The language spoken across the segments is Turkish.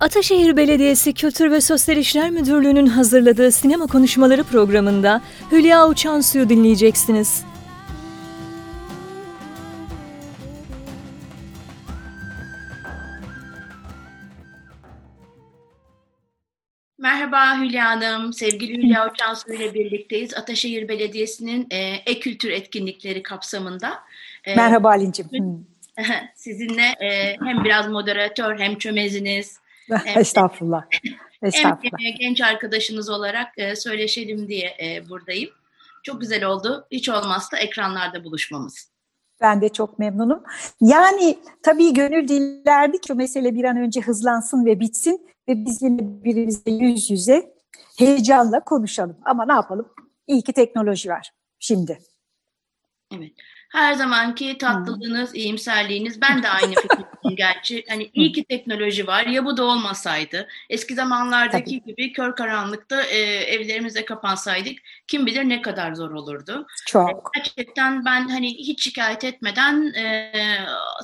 Ataşehir Belediyesi Kültür ve Sosyal İşler Müdürlüğü'nün hazırladığı sinema konuşmaları programında Hülya Uçansu'yu dinleyeceksiniz. Merhaba Hülya Hanım, sevgili Hülya Uçansu ile birlikteyiz. Ataşehir Belediyesi'nin e, e-kültür etkinlikleri kapsamında. E, Merhaba Alincim. Sizinle e, hem biraz moderatör hem çömeziniz. Estağfurullah. Estağfurullah. Hem genç arkadaşınız olarak e, söyleşelim diye e, buradayım. Çok güzel oldu. Hiç olmazsa ekranlarda buluşmamız. Ben de çok memnunum. Yani tabii gönül dilerdi ki mesele bir an önce hızlansın ve bitsin ve biz yine birimizle yüz yüze heyecanla konuşalım. Ama ne yapalım? İyi ki teknoloji var şimdi. Evet. Her zamanki tatlılığınız, hmm. iyimserliğiniz, ben de aynı fikirdeyim gerçi. Hani iyi ki teknoloji var, ya bu da olmasaydı. Eski zamanlardaki Tabii. gibi kör karanlıkta e, evlerimize kapansaydık kim bilir ne kadar zor olurdu. Çok. E, gerçekten ben hani hiç şikayet etmeden e,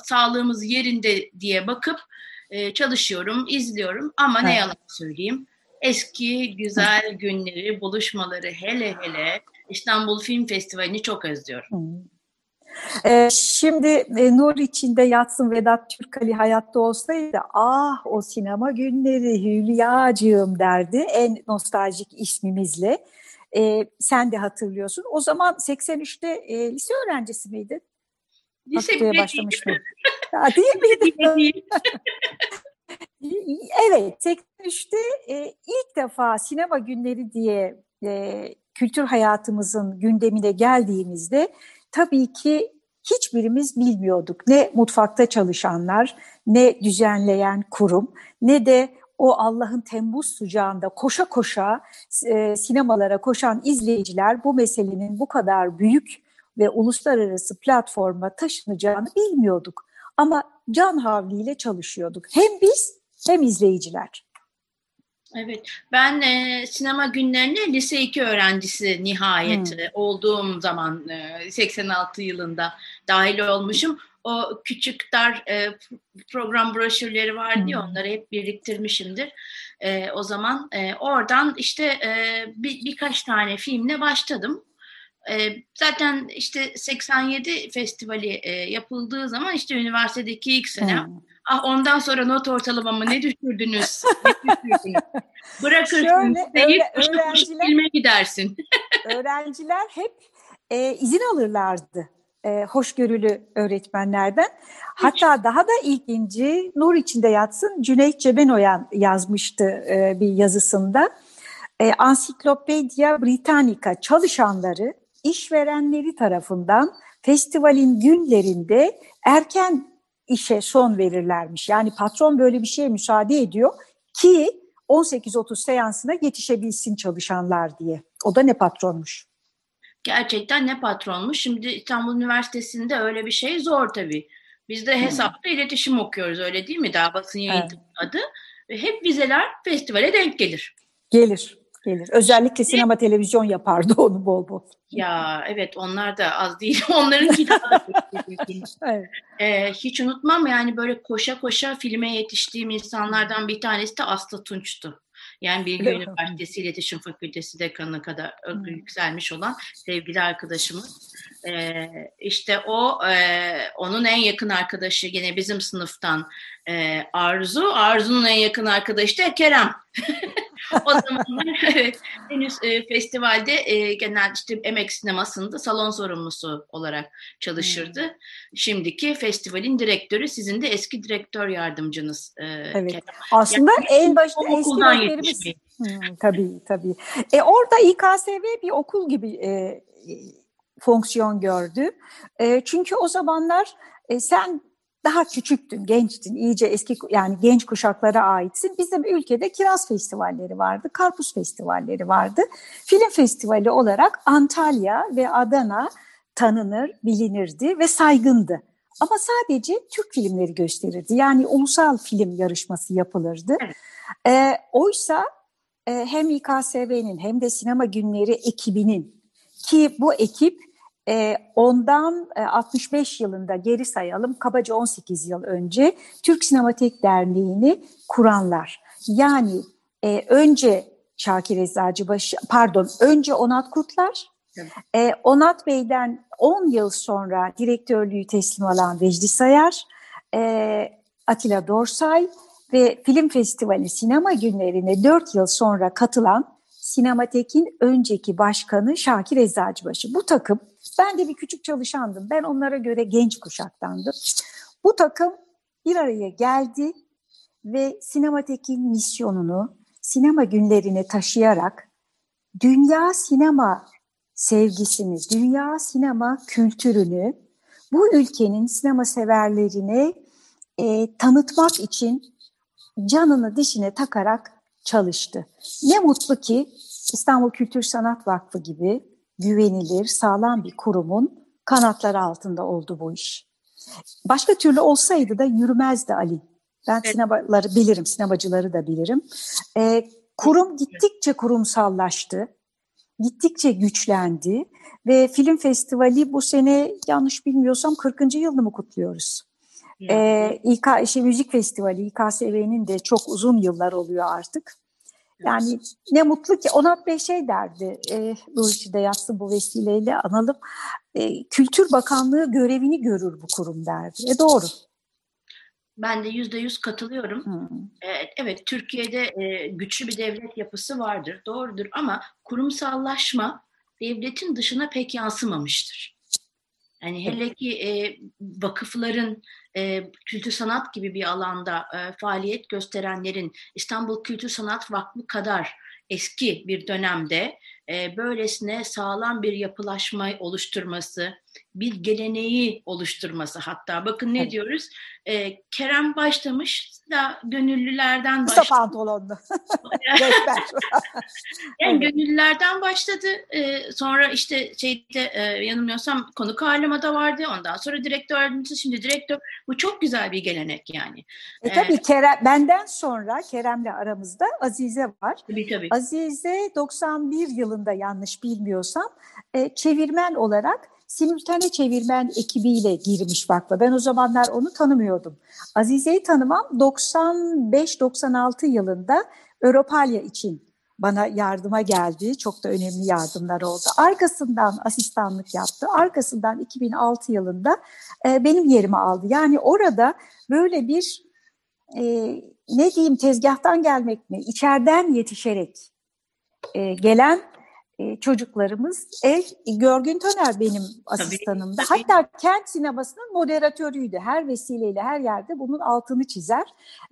sağlığımız yerinde diye bakıp e, çalışıyorum, izliyorum ama evet. ne yalan söyleyeyim. Eski güzel günleri, buluşmaları hele hele İstanbul Film Festivali'ni çok özlüyorum. Hmm. Ee, şimdi e, nur içinde yatsın Vedat Türkali hayatta olsaydı ah o sinema günleri Hülyacığım derdi en nostaljik ismimizle. Ee, sen de hatırlıyorsun. O zaman 83'te e, lise öğrencisi miydin? Lise Haftaya başlamış mı? Değil miydi? evet 83'te e, ilk defa sinema günleri diye e, kültür hayatımızın gündemine geldiğimizde tabii ki hiçbirimiz bilmiyorduk. Ne mutfakta çalışanlar, ne düzenleyen kurum, ne de o Allah'ın Temmuz sıcağında koşa koşa e, sinemalara koşan izleyiciler bu meselenin bu kadar büyük ve uluslararası platforma taşınacağını bilmiyorduk. Ama can havliyle çalışıyorduk. Hem biz hem izleyiciler. Evet, ben e, sinema günlerine lise 2 öğrencisi nihayet hmm. olduğum zaman e, 86 yılında dahil olmuşum. O küçük dar e, program broşürleri var diye hmm. onları hep biriktirmişimdir. E, o zaman e, oradan işte e, bir, birkaç tane filmle başladım. E, zaten işte 87 festivali e, yapıldığı zaman işte üniversitedeki ilk senem. Hmm Ah ondan sonra not ortalamamı ne düşürdünüz? ne düşürdünüz? Bırakırsın Şöyle, deyip öğrenciler, filme gidersin. öğrenciler hep e, izin alırlardı e, hoşgörülü öğretmenlerden. Hatta daha da ilginci Nur içinde yatsın Cüneyt Cebenoyan yazmıştı e, bir yazısında. E, Ansiklopedia Britannica çalışanları işverenleri tarafından festivalin günlerinde erken işe son verirlermiş. Yani patron böyle bir şeye müsaade ediyor ki 18.30 seansına yetişebilsin çalışanlar diye. O da ne patronmuş. Gerçekten ne patronmuş. Şimdi İstanbul Üniversitesi'nde öyle bir şey zor tabii. Biz de hesapta hmm. iletişim okuyoruz öyle değil mi? Daha basın yayın evet. adı. Hep vizeler festivale denk gelir. Gelir gelir. Özellikle sinema televizyon yapardı onu bol bol. Ya evet onlar da az değil. Onların daha da evet. ee, hiç unutmam yani böyle koşa koşa filme yetiştiğim insanlardan bir tanesi de Aslı Tunç'tu. Yani Bilgi evet. Üniversitesi İletişim Fakültesi dekanına kadar hmm. yükselmiş olan sevgili arkadaşımız. Ee, işte o e, onun en yakın arkadaşı yine bizim sınıftan e, Arzu. Arzu'nun en yakın arkadaşı da Kerem. o zamanlar evet, henüz e, festivalde e, genel işte emek sinemasında salon sorumlusu olarak çalışırdı. Hmm. Şimdiki festivalin direktörü sizin de eski direktör yardımcınız. E, evet. Kerem. Aslında yani, en başta eski direktörümüz. Hmm, tabii tabii. E, orada İKSV bir okul gibi e, fonksiyon gördü. E, çünkü o zamanlar e, sen daha küçüktün, gençtin, iyice eski yani genç kuşaklara aitsin. Bizim ülkede kiraz festivalleri vardı, karpuz festivalleri vardı. Film festivali olarak Antalya ve Adana tanınır, bilinirdi ve saygındı. Ama sadece Türk filmleri gösterirdi. Yani ulusal film yarışması yapılırdı. E, oysa e, hem İKSV'nin hem de sinema günleri ekibinin ki bu ekip e, ondan e, 65 yılında geri sayalım, kabaca 18 yıl önce Türk Sinematek Derneği'ni kuranlar. Yani e, önce Şakir Eczacıbaşı, pardon önce Onat Kurtlar, e, Onat Bey'den 10 yıl sonra direktörlüğü teslim alan Vecdi Sayar, e, Atilla Dorsay ve Film Festivali sinema günlerine 4 yıl sonra katılan Sinematek'in önceki başkanı Şakir Eczacıbaşı. Bu takım, ben de bir küçük çalışandım. Ben onlara göre genç kuşaktandım. Bu takım bir araya geldi ve Sinematek'in misyonunu sinema günlerine taşıyarak dünya sinema sevgisini, dünya sinema kültürünü bu ülkenin sinema severlerine e, tanıtmak için canını dişine takarak çalıştı. Ne mutlu ki İstanbul Kültür Sanat Vakfı gibi güvenilir, sağlam bir kurumun kanatları altında oldu bu iş. Başka türlü olsaydı da yürümezdi Ali. Ben evet. sinemaları bilirim, sinemacıları da bilirim. Ee, kurum gittikçe kurumsallaştı, gittikçe güçlendi ve film festivali bu sene yanlış bilmiyorsam 40. yılını mı kutluyoruz? Ee, İK, şey, müzik festivali İKSV'nin de çok uzun yıllar oluyor artık. Yani ne mutlu ki Onat Bey şey derdi, e, bu işi de yazsın bu vesileyle analım. E, Kültür Bakanlığı görevini görür bu kurum derdi. E doğru. Ben de yüzde yüz katılıyorum. Hmm. Evet, evet, Türkiye'de e, güçlü bir devlet yapısı vardır, doğrudur ama kurumsallaşma devletin dışına pek yansımamıştır. Yani hele ki e, vakıfların e, kültür sanat gibi bir alanda e, faaliyet gösterenlerin İstanbul Kültür Sanat Vakfı kadar eski bir dönemde e, böylesine sağlam bir yapılaşma oluşturması, bir geleneği oluşturması hatta. Bakın ne evet. diyoruz? E, Kerem başlamış da gönüllülerden başladı. Kısa pantolonlu. yani gönüllülerden başladı. E, sonra işte şeyde e, yanılmıyorsam konuk ağırlamada vardı. Ondan sonra direktör yardımcısı şimdi direktör. Bu çok güzel bir gelenek yani. E, tabii Kerem, benden sonra Kerem'le aramızda Azize var. Tabii tabii. Azize 91 yılında yanlış bilmiyorsam e, çevirmen olarak simültane çevirmen ekibiyle girmiş vakfa. Ben o zamanlar onu tanımıyordum. Azize'yi tanımam 95-96 yılında Europalya için bana yardıma geldi. Çok da önemli yardımlar oldu. Arkasından asistanlık yaptı. Arkasından 2006 yılında e, benim yerimi aldı. Yani orada böyle bir e, ne diyeyim tezgahtan gelmek mi, içeriden yetişerek e, gelen çocuklarımız. E, Görgün Töner benim asistanımdı. Tabii, tabii. Hatta kent sinemasının moderatörüydü. Her vesileyle her yerde bunun altını çizer.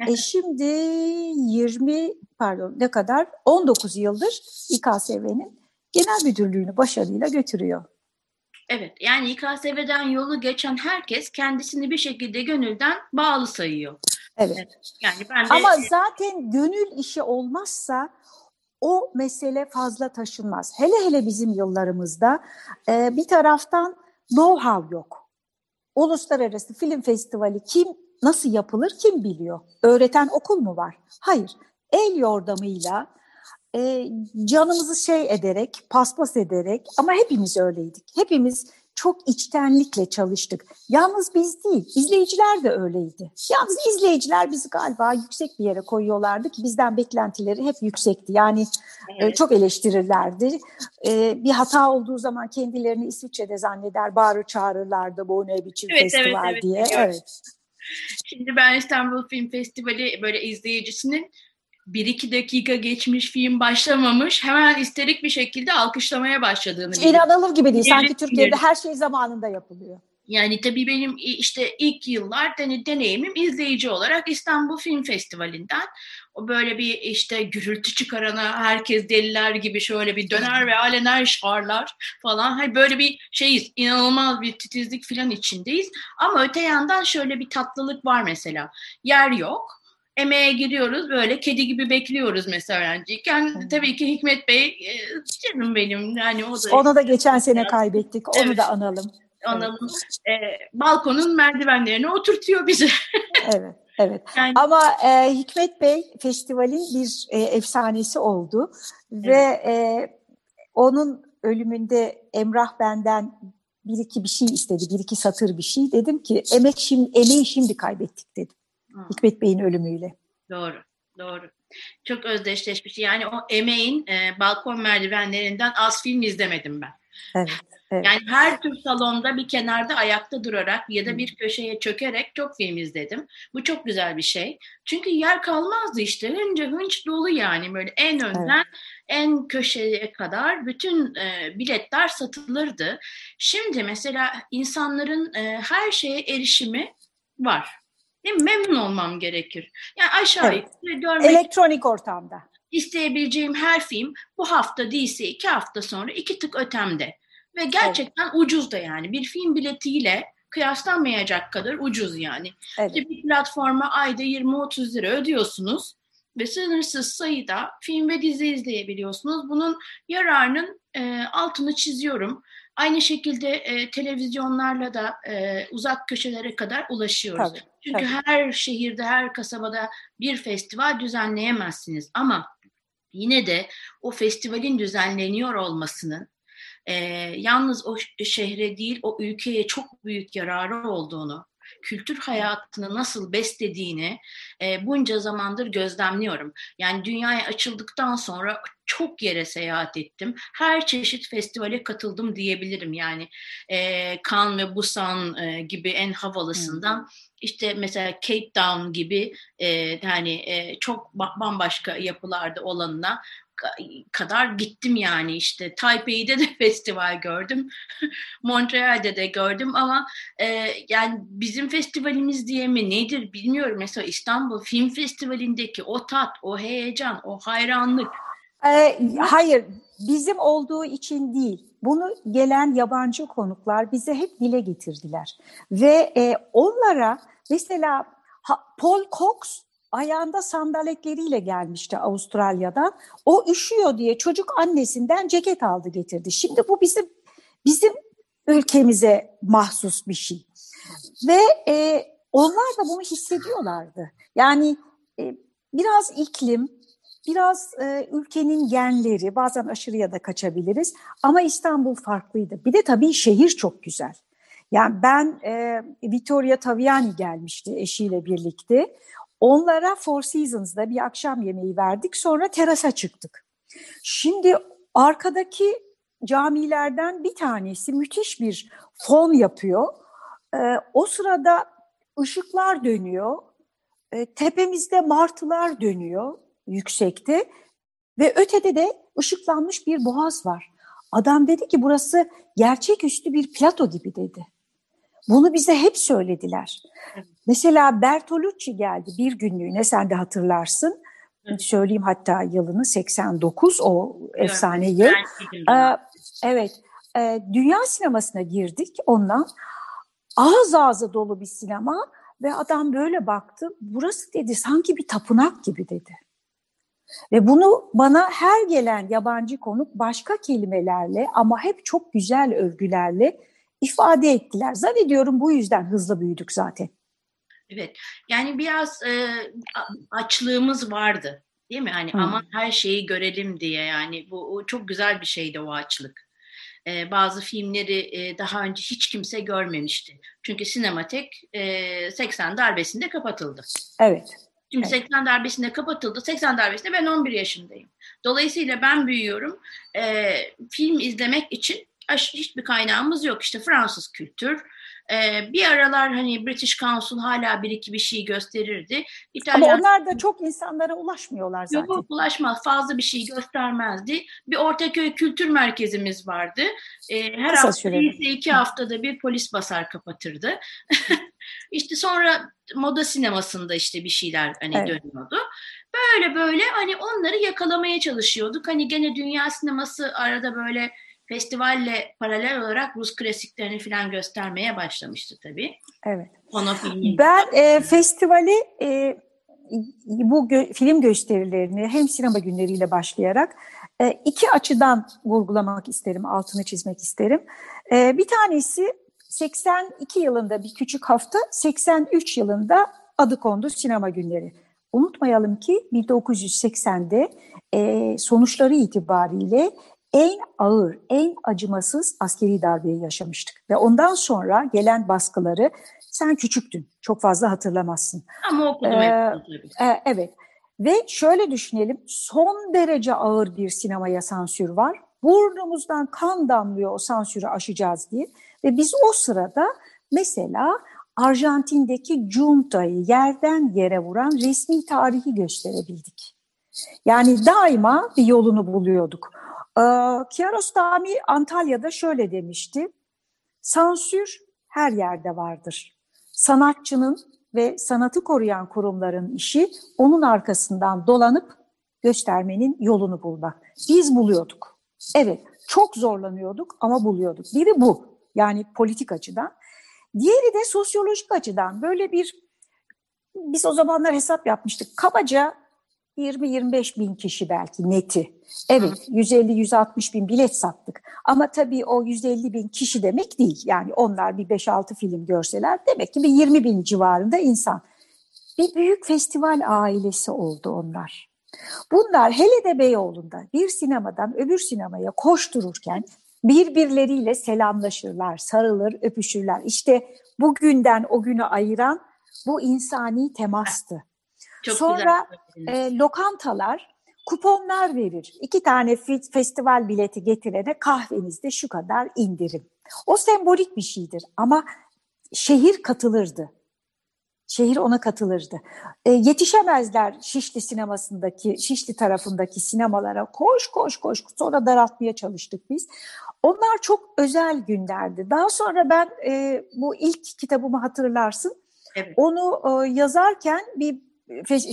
e, şimdi 20 pardon ne kadar 19 yıldır İKSV'nin genel müdürlüğünü başarıyla götürüyor. Evet yani İKSV'den yolu geçen herkes kendisini bir şekilde gönülden bağlı sayıyor. Evet. Yani ben de... Ama zaten gönül işi olmazsa o mesele fazla taşınmaz. Hele hele bizim yıllarımızda e, bir taraftan know-how yok. Uluslararası Film Festivali kim, nasıl yapılır kim biliyor? Öğreten okul mu var? Hayır. El yordamıyla, e, canımızı şey ederek, paspas ederek ama hepimiz öyleydik. Hepimiz çok içtenlikle çalıştık. Yalnız biz değil, izleyiciler de öyleydi. Yalnız izleyiciler bizi galiba yüksek bir yere koyuyorlardı ki bizden beklentileri hep yüksekti. Yani e, evet. çok eleştirirlerdi. E, bir hata olduğu zaman kendilerini İsviçre'de zanneder, bağırır çağırırlardı bu ne biçim evet, festival evet, evet, diye. Evet. Şimdi ben İstanbul Film Festivali böyle izleyicisinin bir iki dakika geçmiş film başlamamış hemen isterik bir şekilde alkışlamaya başladığını İnanılır gibi değil. Sanki Türkiye'de her şey zamanında yapılıyor. Yani tabii benim işte ilk yıllar deneyimim izleyici olarak İstanbul Film Festivali'nden o böyle bir işte gürültü çıkarana herkes deliler gibi şöyle bir döner ve alener şarlar falan. Hani böyle bir şeyiz inanılmaz bir titizlik falan içindeyiz. Ama öte yandan şöyle bir tatlılık var mesela. Yer yok emeğe giriyoruz böyle kedi gibi bekliyoruz mesela öğrenciyken. Hmm. Tabii ki Hikmet Bey e, canım benim yani o da. Onu da geçen sene kaybettik. Onu evet. da analım. Analım. Evet. E, balkonun merdivenlerine oturtuyor bizi. evet. Evet. Yani, Ama e, Hikmet Bey festivalin bir e, efsanesi oldu evet. ve e, onun ölümünde Emrah benden bir iki bir şey istedi, bir iki satır bir şey. Dedim ki emek şimdi emeği şimdi kaybettik dedim. Hı. Hikmet Bey'in ölümüyle. Doğru, doğru. Çok özdeşleşmiş. Yani o emeğin e, balkon merdivenlerinden az film izlemedim ben. Evet. Evet. Yani her tür salonda bir kenarda ayakta durarak ya da bir köşeye çökerek çok film izledim. Bu çok güzel bir şey. Çünkü yer kalmazdı işte. Hınca hınç dolu yani böyle en önden evet. en köşeye kadar bütün e, biletler satılırdı. Şimdi mesela insanların e, her şeye erişimi var. Değil mi? Memnun olmam gerekir. Yani aşağı evet. yukarı görmek... Elektronik ortamda. İsteyebileceğim her film bu hafta değilse iki hafta sonra iki tık ötemde. Ve gerçekten evet. ucuz da yani. Bir film biletiyle kıyaslanmayacak kadar ucuz yani. Evet. İşte bir platforma ayda 20-30 lira ödüyorsunuz ve sınırsız sayıda film ve dizi izleyebiliyorsunuz. Bunun yararının e, altını çiziyorum. Aynı şekilde e, televizyonlarla da e, uzak köşelere kadar ulaşıyoruz. Tabii, Çünkü tabii. her şehirde, her kasabada bir festival düzenleyemezsiniz. Ama yine de o festivalin düzenleniyor olmasının e, yalnız o şehre değil o ülkeye çok büyük yararı olduğunu, kültür hayatını nasıl beslediğini e, bunca zamandır gözlemliyorum. Yani dünyaya açıldıktan sonra çok yere seyahat ettim. Her çeşit festivale katıldım diyebilirim. Yani e, Cannes ve Busan e, gibi en havalısından hmm. İşte mesela Cape Town gibi e, hani e, çok bambaşka yapılarda olanına kadar gittim yani işte Taipei'de de festival gördüm, Montreal'de de gördüm ama e, yani bizim festivalimiz diye mi nedir bilmiyorum. Mesela İstanbul Film Festivali'ndeki o tat, o heyecan, o hayranlık. Ee, hayır, bizim olduğu için değil. Bunu gelen yabancı konuklar bize hep dile getirdiler. Ve e, onlara mesela Paul Cox ayağında sandaletleriyle gelmişti Avustralya'dan. O üşüyor diye çocuk annesinden ceket aldı getirdi. Şimdi bu bizim bizim ülkemize mahsus bir şey. Ve e, onlar da bunu hissediyorlardı. Yani e, biraz iklim, biraz e, ülkenin genleri, bazen aşırıya da kaçabiliriz. Ama İstanbul farklıydı. Bir de tabii şehir çok güzel. Yani ben e, Vittoria Taviani gelmişti eşiyle birlikte. Onlara Four Seasons'da bir akşam yemeği verdik. Sonra terasa çıktık. Şimdi arkadaki camilerden bir tanesi müthiş bir fon yapıyor. Ee, o sırada ışıklar dönüyor. Ee, tepemizde martılar dönüyor yüksekte. Ve ötede de ışıklanmış bir boğaz var. Adam dedi ki burası gerçeküstü bir plato gibi dedi. Bunu bize hep söylediler. Mesela Bertolucci geldi bir günlüğüne sen de hatırlarsın. Evet. Söyleyeyim hatta yılını 89 o evet, efsane yıl. Ee, evet e, dünya sinemasına girdik onunla. Ağız ağza dolu bir sinema ve adam böyle baktı. Burası dedi sanki bir tapınak gibi dedi. Ve bunu bana her gelen yabancı konuk başka kelimelerle ama hep çok güzel övgülerle ifade ettiler. Zannediyorum bu yüzden hızlı büyüdük zaten. Evet. Yani biraz e, açlığımız vardı. Değil mi? Hani hmm. aman her şeyi görelim diye yani bu o çok güzel bir şeydi o açlık. Ee, bazı filmleri e, daha önce hiç kimse görmemişti. Çünkü sinematek e, 80 darbesinde kapatıldı. Evet. Şimdi evet. 80 darbesinde kapatıldı. 80 darbesinde ben 11 yaşındayım. Dolayısıyla ben büyüyorum. E, film izlemek için hiçbir kaynağımız yok. İşte Fransız kültür, ee, bir aralar hani British Council hala bir iki bir şey gösterirdi. İtalyan... Ama onlar da çok insanlara ulaşmıyorlar zaten. Yok ulaşmaz. Fazla bir şey göstermezdi. Bir Ortaköy Kültür Merkezimiz vardı. Ee, her Kısa hafta ise iki haftada bir polis basar kapatırdı. İşte sonra moda sinemasında işte bir şeyler hani evet. dönüyordu. Böyle böyle hani onları yakalamaya çalışıyorduk. Hani gene dünya sineması arada böyle festivalle paralel olarak Rus klasiklerini falan göstermeye başlamıştı tabii. Evet. Ono Ben e, festivali e, bu gö- film gösterilerini hem sinema günleriyle başlayarak e, iki açıdan vurgulamak isterim, altını çizmek isterim. E, bir tanesi 82 yılında bir küçük hafta, 83 yılında adı kondu sinema günleri. Unutmayalım ki 1980'de e, sonuçları itibariyle en ağır, en acımasız askeri darbeyi yaşamıştık. Ve ondan sonra gelen baskıları sen küçüktün, çok fazla hatırlamazsın. Ama okudum ee, e, Evet. Ve şöyle düşünelim, son derece ağır bir sinemaya sansür var. Burnumuzdan kan damlıyor o sansürü aşacağız diye. Ve biz o sırada mesela Arjantin'deki juntayı yerden yere vuran resmi tarihi gösterebildik. Yani daima bir yolunu buluyorduk. Ee, Kiarostami Antalya'da şöyle demişti. Sansür her yerde vardır. Sanatçının ve sanatı koruyan kurumların işi onun arkasından dolanıp göstermenin yolunu bulmak. Biz buluyorduk. Evet, çok zorlanıyorduk ama buluyorduk. Biri bu. Yani politik açıdan. Diğeri de sosyolojik açıdan. Böyle bir biz o zamanlar hesap yapmıştık. Kabaca 20-25 bin kişi belki neti. Evet 150-160 bin bilet sattık. Ama tabii o 150 bin kişi demek değil. Yani onlar bir 5-6 film görseler demek ki bir 20 bin civarında insan. Bir büyük festival ailesi oldu onlar. Bunlar hele de Beyoğlu'nda bir sinemadan öbür sinemaya koştururken birbirleriyle selamlaşırlar, sarılır, öpüşürler. İşte bugünden o günü ayıran bu insani temastı. Çok Sonra e, lokantalar kuponlar verir. İki tane festival bileti getirene kahvenizde şu kadar indirim. O sembolik bir şeydir ama şehir katılırdı. Şehir ona katılırdı. E, yetişemezler Şişli sinemasındaki, Şişli tarafındaki sinemalara. Koş koş koş. Sonra daraltmaya çalıştık biz. Onlar çok özel günlerdi. Daha sonra ben e, bu ilk kitabımı hatırlarsın. Evet. Onu e, yazarken bir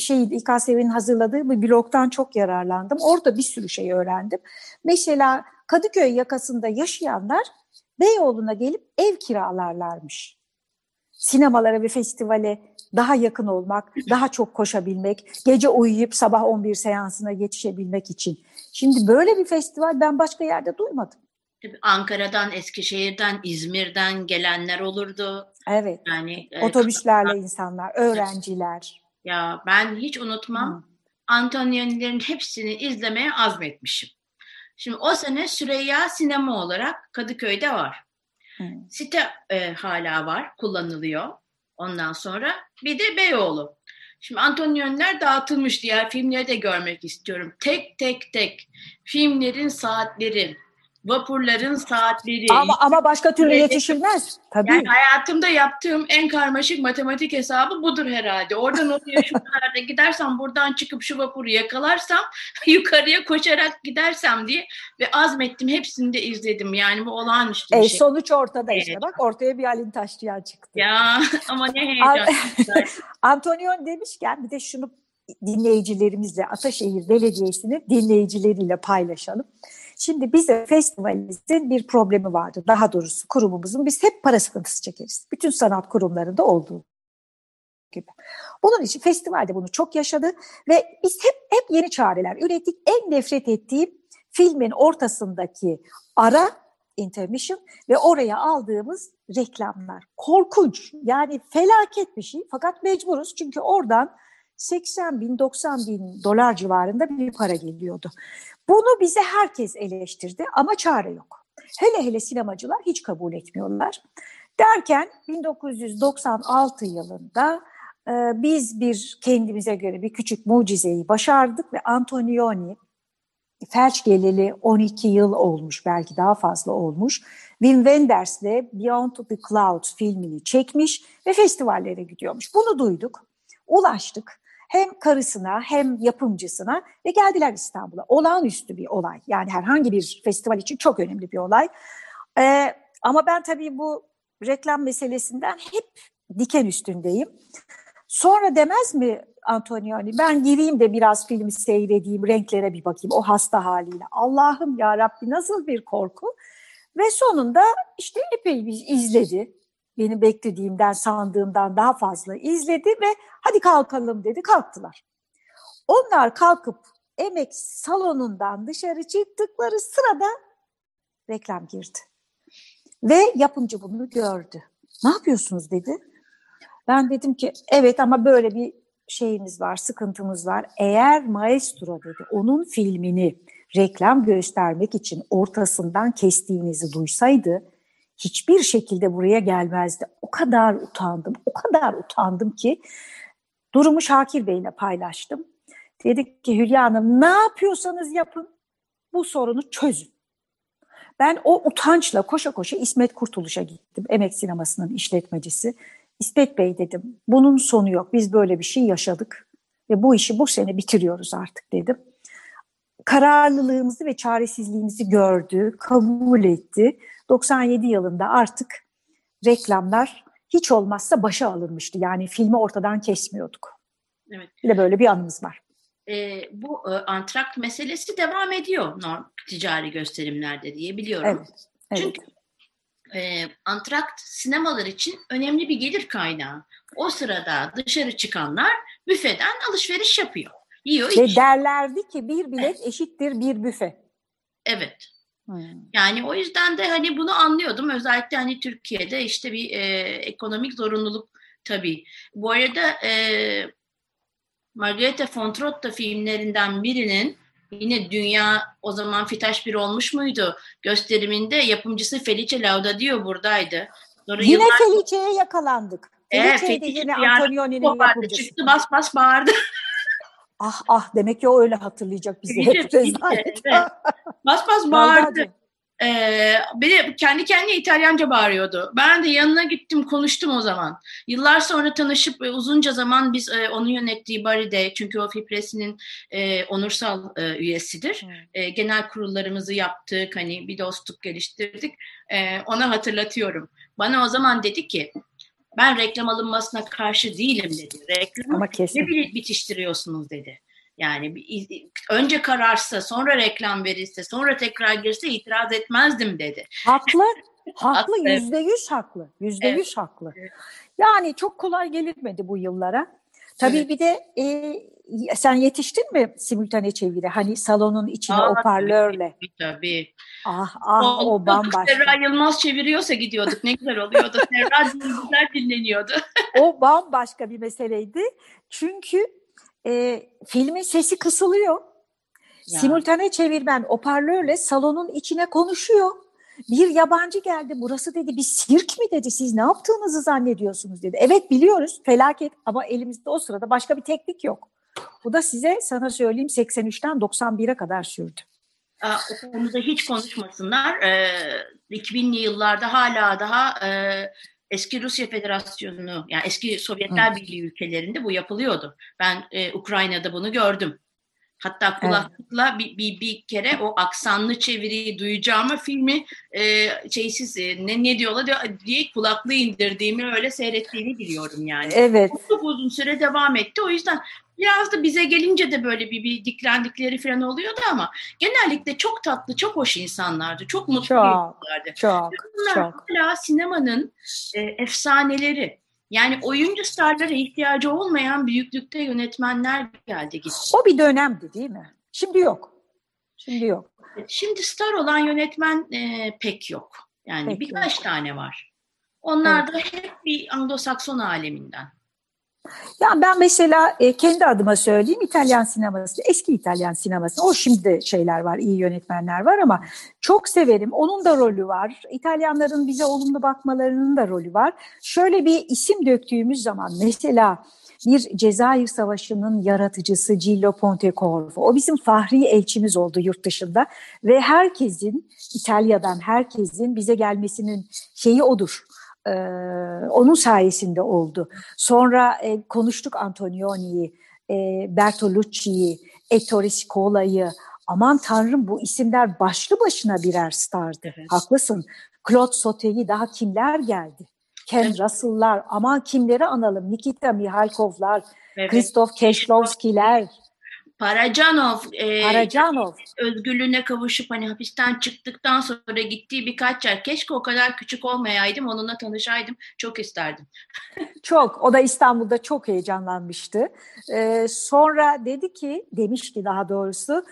şey İKSV'nin hazırladığı bir blogdan çok yararlandım. Orada bir sürü şey öğrendim. Mesela Kadıköy yakasında yaşayanlar Beyoğlu'na gelip ev kiralarlarmış. Sinemalara ve festivale daha yakın olmak, daha çok koşabilmek, gece uyuyup sabah 11 seansına yetişebilmek için. Şimdi böyle bir festival ben başka yerde duymadım. Ankara'dan, Eskişehir'den, İzmir'den gelenler olurdu. Evet. Yani e, otobüslerle e, insanlar, öğrenciler. Ya ben hiç unutmam. Hmm. Antonioni'lerin hepsini izlemeye azmetmişim. Şimdi o sene Süreyya Sinema olarak Kadıköy'de var. Hmm. Site e, hala var, kullanılıyor. Ondan sonra bir de Beyoğlu. Şimdi Antonioni'ler dağıtılmış diğer filmleri de görmek istiyorum. Tek tek tek filmlerin saatleri, vapurların saatleri. Ama, ama başka türlü yetişilmez. Tabii. Yani hayatımda yaptığım en karmaşık matematik hesabı budur herhalde. Oradan oraya şu kadar gidersem buradan çıkıp şu vapuru yakalarsam yukarıya koşarak gidersem diye ve azmettim hepsini de izledim. Yani bu olağanüstü bir e, şey. Sonuç ortada evet. işte bak ortaya bir Halin Taşçıyan çıktı. Ya ama ne heyecan. Antonion demişken bir de şunu dinleyicilerimizle Ataşehir Belediyesi'nin dinleyicileriyle paylaşalım. Şimdi bize festivalimizin bir problemi vardı. Daha doğrusu kurumumuzun biz hep para sıkıntısı çekeriz. Bütün sanat kurumlarında olduğu gibi. Bunun için festivalde bunu çok yaşadı ve biz hep hep yeni çareler ürettik. En nefret ettiğim filmin ortasındaki ara intermission ve oraya aldığımız reklamlar. Korkunç yani felaket bir şey fakat mecburuz çünkü oradan 80 bin 90 bin dolar civarında bir para geliyordu. Bunu bize herkes eleştirdi ama çare yok. Hele hele sinemacılar hiç kabul etmiyorlar. Derken 1996 yılında e, biz bir kendimize göre bir küçük mucizeyi başardık ve Antonioni felç geleli 12 yıl olmuş belki daha fazla olmuş. Wim Wenders'le Beyond the Clouds filmini çekmiş ve festivallere gidiyormuş. Bunu duyduk, ulaştık hem karısına hem yapımcısına ve geldiler İstanbul'a. Olağanüstü bir olay. Yani herhangi bir festival için çok önemli bir olay. Ee, ama ben tabii bu reklam meselesinden hep diken üstündeyim. Sonra demez mi Antonioni ben gireyim de biraz filmi seyredeyim, renklere bir bakayım o hasta haliyle. Allah'ım ya Rabbi nasıl bir korku. Ve sonunda işte epey bir izledi benim beklediğimden, sandığımdan daha fazla izledi ve hadi kalkalım dedi, kalktılar. Onlar kalkıp emek salonundan dışarı çıktıkları sırada reklam girdi. Ve yapımcı bunu gördü. Ne yapıyorsunuz dedi. Ben dedim ki evet ama böyle bir şeyimiz var, sıkıntımız var. Eğer maestro dedi onun filmini reklam göstermek için ortasından kestiğinizi duysaydı hiçbir şekilde buraya gelmezdi. O kadar utandım, o kadar utandım ki durumu Şakir Bey'le paylaştım. Dedik ki Hülya Hanım ne yapıyorsanız yapın bu sorunu çözün. Ben o utançla koşa koşa İsmet Kurtuluş'a gittim. Emek Sineması'nın işletmecisi. İsmet Bey dedim bunun sonu yok. Biz böyle bir şey yaşadık ve bu işi bu sene bitiriyoruz artık dedim. Kararlılığımızı ve çaresizliğimizi gördü, kabul etti. 97 yılında artık reklamlar hiç olmazsa başa alınmıştı. Yani filmi ortadan kesmiyorduk. Evet. Bir de böyle bir anımız var. E, bu e, antrakt meselesi devam ediyor norm, ticari gösterimlerde diye biliyorum. Evet. evet. Çünkü e, antrakt sinemalar için önemli bir gelir kaynağı. O sırada dışarı çıkanlar büfeden alışveriş yapıyor. Yiyor, Ve derlerdi ki bir bilet evet. eşittir bir büfe. Evet. Yani o yüzden de hani bunu anlıyordum. Özellikle hani Türkiye'de işte bir e, ekonomik zorunluluk tabii. Bu arada e, Margareta von Trotta filmlerinden birinin yine dünya o zaman Fitaş bir olmuş muydu? Gösteriminde yapımcısı Felice Laudadio buradaydı. Sonra yine yıllar... Felice'ye yakalandık. Evet, Felice de yine Antonioni'nin yapımcısı. Çıktı bas bas bağırdı. Ah ah demek ki o öyle hatırlayacak bizi hep Felice, evet. Bas bas bağırdı. Ee, beni kendi kendine İtalyanca bağırıyordu. Ben de yanına gittim konuştum o zaman. Yıllar sonra tanışıp e, uzunca zaman biz e, onun yönettiği Bari'de çünkü o Fipresi'nin e, onursal e, üyesidir. Hmm. E, genel kurullarımızı yaptık hani bir dostluk geliştirdik. E, ona hatırlatıyorum. Bana o zaman dedi ki ben reklam alınmasına karşı değilim dedi. Reklamı Ama kesin. ne bitiştiriyorsunuz dedi. Yani önce kararsa, sonra reklam verirse, sonra tekrar girse itiraz etmezdim dedi. Haklı, haklı, yüzde yüz haklı, yüzde yüz haklı. Yani çok kolay gelirmedi bu yıllara. Tabii evet. bir de e, sen yetiştin mi simultane çeviri? Hani salonun içine Aa, o parlörle. Tabii, tabii. Ah ah o, o bambaşka. Serra Yılmaz çeviriyorsa gidiyorduk ne güzel oluyordu. Serra güzel dinleniyordu. o bambaşka bir meseleydi. Çünkü e, filmin sesi kısılıyor. Simultane çevirmen oparlörle salonun içine konuşuyor. Bir yabancı geldi burası dedi bir sirk mi dedi siz ne yaptığınızı zannediyorsunuz dedi. Evet biliyoruz felaket ama elimizde o sırada başka bir teknik yok. Bu da size sana söyleyeyim 83'ten 91'e kadar sürdü. O konuda hiç konuşmasınlar. Ee, 2000'li yıllarda hala daha e, eski Rusya Federasyonu yani eski Sovyetler Birliği ülkelerinde bu yapılıyordu. Ben e, Ukrayna'da bunu gördüm. Hatta kulaklıkla evet. bir, bir, bir kere o aksanlı çeviriyi duyacağımı filmi e, şeysiz e, ne, ne diyorlar diyor, diye kulaklığı indirdiğimi öyle seyrettiğini biliyorum yani. Evet. Çok uzun süre devam etti. O yüzden Biraz da bize gelince de böyle bir, bir diklendikleri falan oluyordu ama genellikle çok tatlı, çok hoş insanlardı. Çok mutlu çok, insanlardı. Çok, Bunlar çok. hala sinemanın e, efsaneleri. Yani oyuncu starlara ihtiyacı olmayan büyüklükte yönetmenler geldi gitti. O bir dönemdi değil mi? Şimdi yok. Şimdi yok. Şimdi star olan yönetmen e, pek yok. Yani pek birkaç yok. tane var. Onlar evet. da hep bir Anglo-Sakson aleminden. Ya ben mesela e, kendi adıma söyleyeyim İtalyan sineması, eski İtalyan sineması. O şimdi şeyler var, iyi yönetmenler var ama çok severim. Onun da rolü var. İtalyanların bize olumlu bakmalarının da rolü var. Şöyle bir isim döktüğümüz zaman mesela bir Cezayir Savaşı'nın yaratıcısı Gillo Pontecorvo. O bizim fahri elçimiz oldu yurt dışında ve herkesin İtalya'dan herkesin bize gelmesinin şeyi odur e, onun sayesinde oldu. Sonra e, konuştuk Antonioni'yi, e, Bertolucci'yi, Ettore Scola'yı. Aman tanrım bu isimler başlı başına birer stardı. Evet. Haklısın. Claude Sauté'yi daha kimler geldi? Ken evet. Russell'lar, aman kimleri analım? Nikita Mihalkov'lar, evet. Christoph Keshlovski'ler. Paracanov, e, Paracanov. özgürlüğüne kavuşup hani hapisten çıktıktan sonra gittiği birkaç yer. Keşke o kadar küçük olmayaydım, onunla tanışaydım. Çok isterdim. çok. O da İstanbul'da çok heyecanlanmıştı. Ee, sonra dedi ki, demiş ki daha doğrusu,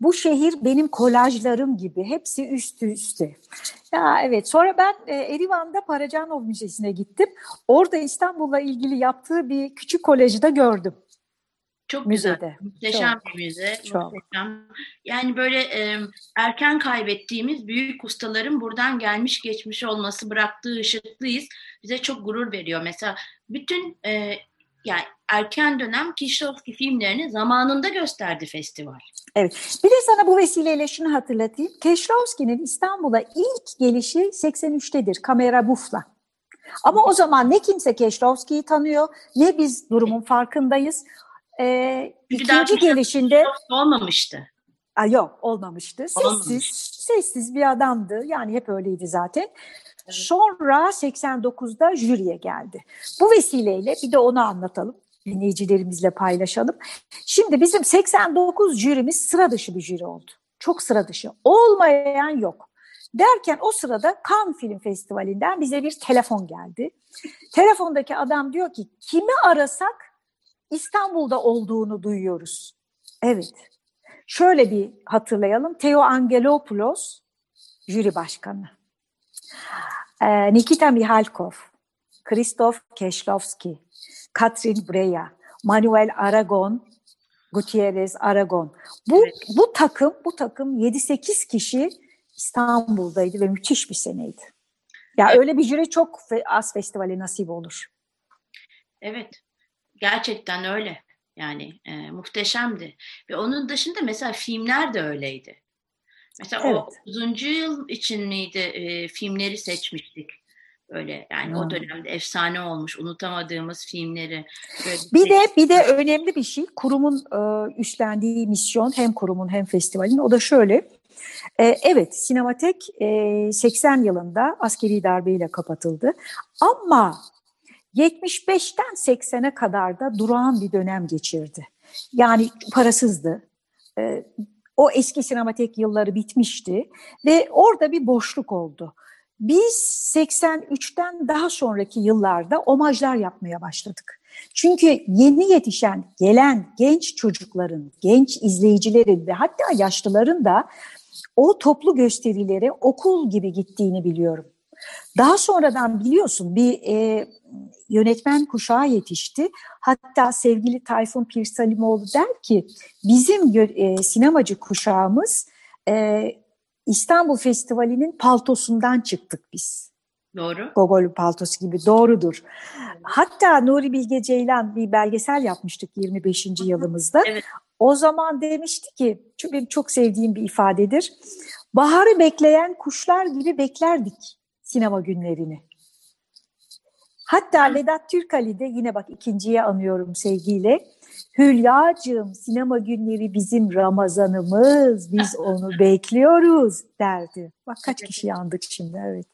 bu şehir benim kolajlarım gibi. Hepsi üst üste. Ya evet. Sonra ben e, Erivan'da Paracanov Müzesi'ne gittim. Orada İstanbul'la ilgili yaptığı bir küçük kolajı da gördüm. Çok Müzede. güzel. Muhteşem Çok. bir müze. Çok. Muhteşem. Yani böyle e, erken kaybettiğimiz büyük ustaların buradan gelmiş geçmiş olması bıraktığı ışıklıyız bize çok gurur veriyor. Mesela bütün e, yani erken dönem Kieślowski filmlerini zamanında gösterdi festival. Evet. Bir de sana bu vesileyle şunu hatırlatayım. Kieślowski'nin İstanbul'a ilk gelişi 83'tedir kamera bufla. Ama o zaman ne kimse Kieślowski'yi tanıyor ne biz durumun farkındayız. Ee, ikinci gelişinde olmamıştı. Aa, yok olmamıştı. Sessiz, Olmamış. sessiz bir adamdı. Yani hep öyleydi zaten. Sonra 89'da jüriye geldi. Bu vesileyle bir de onu anlatalım. Dinleyicilerimizle paylaşalım. Şimdi bizim 89 jürimiz sıra dışı bir jüri oldu. Çok sıra dışı. Olmayan yok. Derken o sırada Cannes Film Festivali'nden bize bir telefon geldi. Telefondaki adam diyor ki kimi arasak İstanbul'da olduğunu duyuyoruz. Evet. Şöyle bir hatırlayalım. Theo Angelopoulos jüri başkanı. Ee, Nikita Mihalkov, Christoph Keşlovski, Katrin Breya, Manuel Aragon, Gutierrez Aragon. Bu evet. bu takım bu takım 7-8 kişi İstanbul'daydı ve müthiş bir seneydi. Ya evet. öyle bir jüri çok az festivale nasip olur. Evet. Gerçekten öyle. Yani e, muhteşemdi. Ve onun dışında mesela filmler de öyleydi. Mesela evet. o 30. yıl için miydi e, filmleri seçmiştik. Öyle yani hmm. o dönemde efsane olmuş unutamadığımız filmleri. bir de bir de önemli bir şey kurumun e, üstlendiği misyon hem kurumun hem festivalin o da şöyle. E, evet sinematek e, 80 yılında askeri darbeyle kapatıldı ama 75'ten 80'e kadar da durağan bir dönem geçirdi. Yani parasızdı. E, o eski sinematek yılları bitmişti ve orada bir boşluk oldu. Biz 83'ten daha sonraki yıllarda omajlar yapmaya başladık. Çünkü yeni yetişen, gelen genç çocukların, genç izleyicilerin ve hatta yaşlıların da o toplu gösterilere okul gibi gittiğini biliyorum. Daha sonradan biliyorsun bir e, yönetmen kuşağı yetişti. Hatta sevgili Tayfun Pirsalimoğlu der ki bizim e, sinemacı kuşağımız e, İstanbul Festivali'nin paltosundan çıktık biz. Doğru. Gogol paltosu gibi doğrudur. Hatta Nuri Bilge Ceylan bir belgesel yapmıştık 25. yılımızda. Evet. O zaman demişti ki, çünkü benim çok sevdiğim bir ifadedir. Baharı bekleyen kuşlar gibi beklerdik sinema günlerini. Hatta Vedat Türkali de yine bak ikinciye anıyorum sevgiyle. Hülyacığım sinema günleri bizim Ramazanımız, biz onu bekliyoruz derdi. Bak kaç kişi yandık şimdi evet.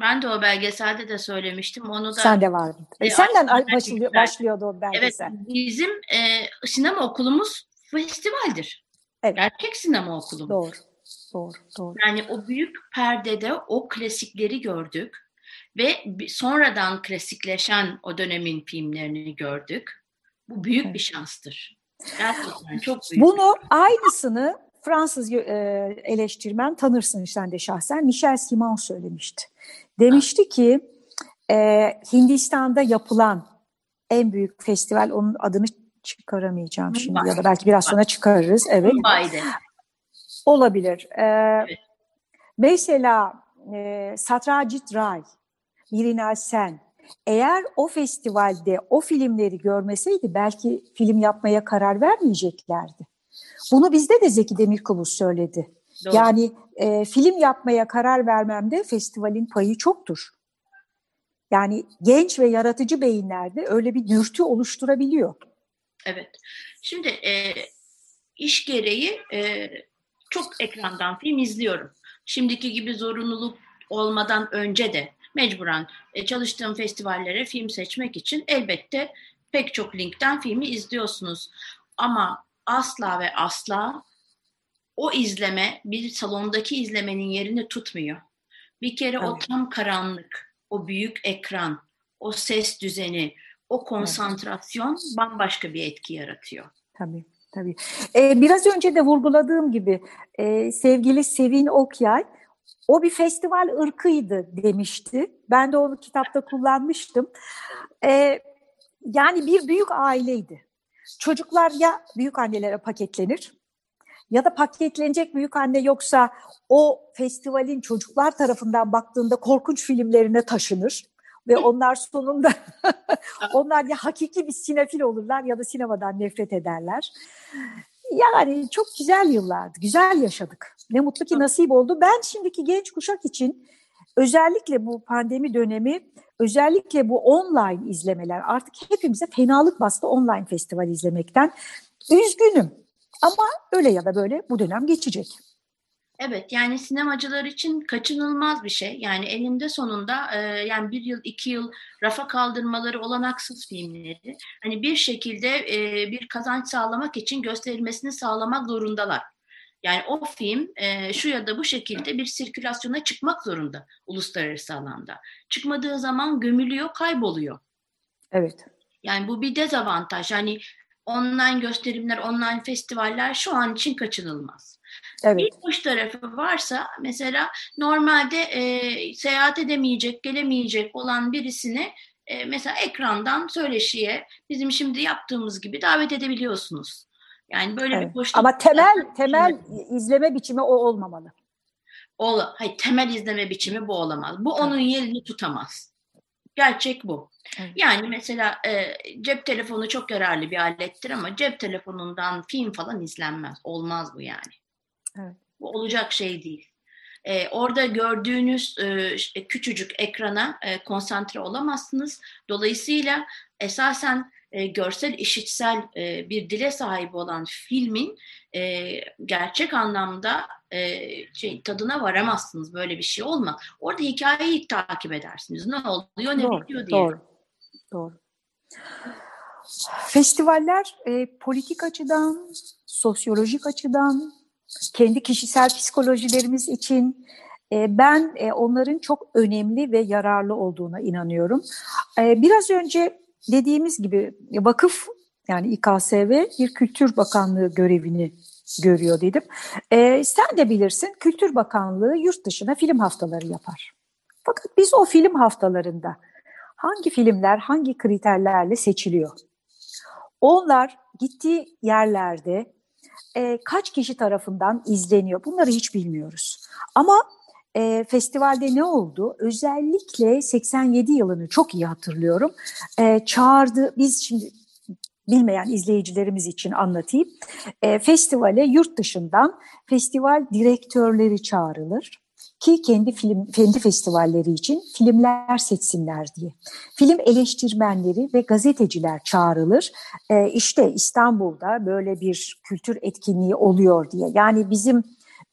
Ben de o belgeselde de söylemiştim. Onu da Sen de vardın. E, senden başlıyor, başlıyordu o belgesel. Evet, bizim e, sinema okulumuz festivaldir. Evet. Gerçek sinema okulu. Doğru. Doğru, doğru. Yani o büyük perdede o klasikleri gördük ve sonradan klasikleşen o dönemin filmlerini gördük. Bu büyük evet. bir şanstır. Gerçekten çok büyük. Bunu aynısını Fransız e, eleştirmen tanırsın sen de şahsen Michel Simon söylemişti. Demişti ki e, Hindistan'da yapılan en büyük festival onun adını çıkaramayacağım şimdi ya da belki biraz sonra çıkarırız. Evet. Mumbai'de. Olabilir. Ee, evet. Mesela e, Satrajit Ray, Mirinal Sen, eğer o festivalde o filmleri görmeseydi belki film yapmaya karar vermeyeceklerdi. Bunu bizde de Zeki Demirkubuz söyledi. Doğru. Yani e, film yapmaya karar vermemde festivalin payı çoktur. Yani genç ve yaratıcı beyinlerde öyle bir dürtü oluşturabiliyor. Evet. Şimdi e, iş gereği e, çok ekrandan film izliyorum. Şimdiki gibi zorunluluk olmadan önce de mecburen e, çalıştığım festivallere film seçmek için elbette pek çok linkten filmi izliyorsunuz. Ama asla ve asla o izleme bir salondaki izlemenin yerini tutmuyor. Bir kere evet. o tam karanlık, o büyük ekran, o ses düzeni, o konsantrasyon evet. bambaşka bir etki yaratıyor. Tabii. Tabii. Ee, biraz önce de vurguladığım gibi e, sevgili Sevin Okyay o bir festival ırkıydı demişti. Ben de onu kitapta kullanmıştım. Ee, yani bir büyük aileydi. Çocuklar ya büyük annelere paketlenir ya da paketlenecek büyük anne yoksa o festivalin çocuklar tarafından baktığında korkunç filmlerine taşınır. ve onlar sonunda onlar ya hakiki bir sinefil olurlar ya da sinemadan nefret ederler. Yani çok güzel yıllardı, güzel yaşadık. Ne mutlu ki nasip oldu. Ben şimdiki genç kuşak için özellikle bu pandemi dönemi, özellikle bu online izlemeler artık hepimize fenalık bastı online festival izlemekten. Üzgünüm ama öyle ya da böyle bu dönem geçecek. Evet yani sinemacılar için kaçınılmaz bir şey. Yani elinde sonunda e, yani bir yıl iki yıl rafa kaldırmaları olanaksız filmleri. Hani bir şekilde e, bir kazanç sağlamak için gösterilmesini sağlamak zorundalar. Yani o film e, şu ya da bu şekilde bir sirkülasyona çıkmak zorunda uluslararası alanda. Çıkmadığı zaman gömülüyor, kayboluyor. Evet. Yani bu bir dezavantaj. Yani online gösterimler, online festivaller şu an için kaçınılmaz. Evet. Bir hoş tarafı varsa mesela normalde e, seyahat edemeyecek, gelemeyecek olan birisini e, mesela ekrandan söyleşiye bizim şimdi yaptığımız gibi davet edebiliyorsunuz. Yani böyle evet. bir boşluk. Ama temel temel izleme biçimi o olmamalı. Ol, hayır, temel izleme biçimi bu olamaz. Bu onun yerini tutamaz. Gerçek bu. Evet. Yani mesela e, cep telefonu çok yararlı bir alettir ama cep telefonundan film falan izlenmez. Olmaz bu yani. Evet. Bu olacak şey değil. E, orada gördüğünüz e, küçücük ekrana e, konsantre olamazsınız. Dolayısıyla esasen e, görsel, işitsel e, bir dile sahip olan filmin e, gerçek anlamda e, şey, tadına varamazsınız. Böyle bir şey olmaz. Orada hikayeyi takip edersiniz. Ne oluyor, ne doğru, bitiyor diye. Doğru, doğru. Festivaller e, politik açıdan, sosyolojik açıdan, kendi kişisel psikolojilerimiz için e, ben e, onların çok önemli ve yararlı olduğuna inanıyorum. E, biraz önce dediğimiz gibi vakıf yani İKSV bir Kültür Bakanlığı görevini görüyor dedim. sen de bilirsin Kültür Bakanlığı yurt dışına film haftaları yapar. Fakat biz o film haftalarında hangi filmler hangi kriterlerle seçiliyor? Onlar gittiği yerlerde e, kaç kişi tarafından izleniyor bunları hiç bilmiyoruz. Ama e, festivalde ne oldu? Özellikle 87 yılını çok iyi hatırlıyorum. E, çağırdı, biz şimdi bilmeyen izleyicilerimiz için anlatayım. E, festivale yurt dışından festival direktörleri çağrılır ki kendi film kendi festivalleri için filmler seçsinler diye. Film eleştirmenleri ve gazeteciler çağrılır. Ee, işte İstanbul'da böyle bir kültür etkinliği oluyor diye. Yani bizim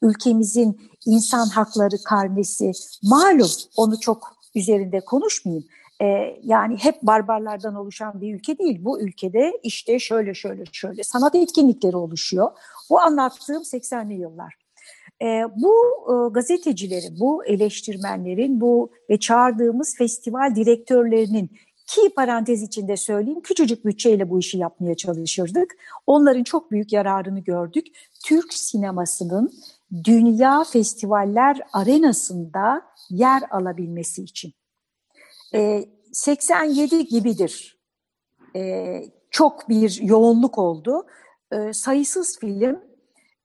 ülkemizin insan hakları karnesi malum onu çok üzerinde konuşmayayım. Ee, yani hep barbarlardan oluşan bir ülke değil. Bu ülkede işte şöyle şöyle şöyle sanat etkinlikleri oluşuyor. Bu anlattığım 80'li yıllar. E, bu e, gazetecilerin, bu eleştirmenlerin, bu ve çağırdığımız festival direktörlerinin ki parantez içinde söyleyeyim küçücük bütçeyle bu işi yapmaya çalışırdık. Onların çok büyük yararını gördük. Türk sinemasının dünya festivaller arenasında yer alabilmesi için. E, 87 gibidir. E, çok bir yoğunluk oldu. E, sayısız film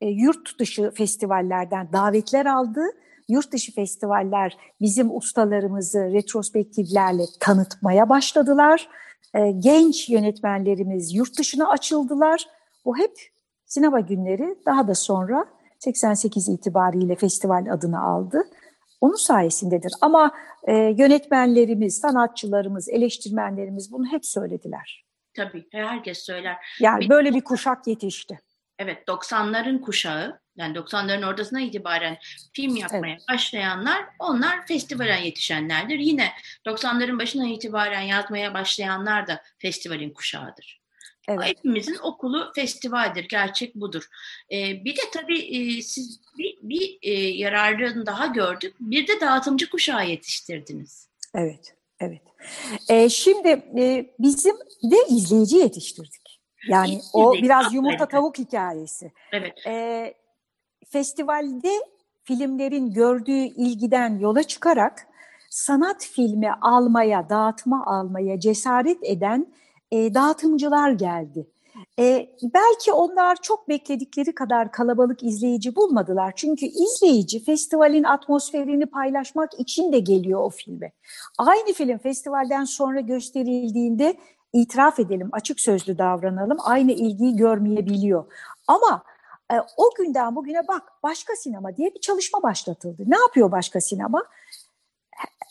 e, yurt dışı festivallerden davetler aldı. Yurt dışı festivaller bizim ustalarımızı retrospektiflerle tanıtmaya başladılar. E, genç yönetmenlerimiz yurt dışına açıldılar. Bu hep sinema günleri daha da sonra 88 itibariyle festival adını aldı. Onun sayesindedir. Ama e, yönetmenlerimiz, sanatçılarımız, eleştirmenlerimiz bunu hep söylediler. Tabii herkes söyler. Yani böyle bir kuşak yetişti. Evet 90'ların kuşağı yani 90'ların ortasına itibaren film yapmaya evet. başlayanlar onlar festivale yetişenlerdir. Yine 90'ların başına itibaren yazmaya başlayanlar da festivalin kuşağıdır. Evet. Hepimizin okulu festivaldir. Gerçek budur. Ee, bir de tabii e, siz bir, bir e, yararını daha gördük. Bir de dağıtımcı kuşağı yetiştirdiniz. Evet, evet. Ee, şimdi e, bizim de izleyici yetiştirdik. Yani o biraz yumurta tavuk hikayesi. Evet. Ee, festivalde filmlerin gördüğü ilgiden yola çıkarak sanat filmi almaya, dağıtma almaya cesaret eden e, dağıtımcılar geldi. E, belki onlar çok bekledikleri kadar kalabalık izleyici bulmadılar. Çünkü izleyici festivalin atmosferini paylaşmak için de geliyor o filme. Aynı film festivalden sonra gösterildiğinde itiraf edelim, açık sözlü davranalım, aynı ilgiyi görmeyebiliyor. Ama e, o günden bugüne bak başka sinema diye bir çalışma başlatıldı. Ne yapıyor başka sinema?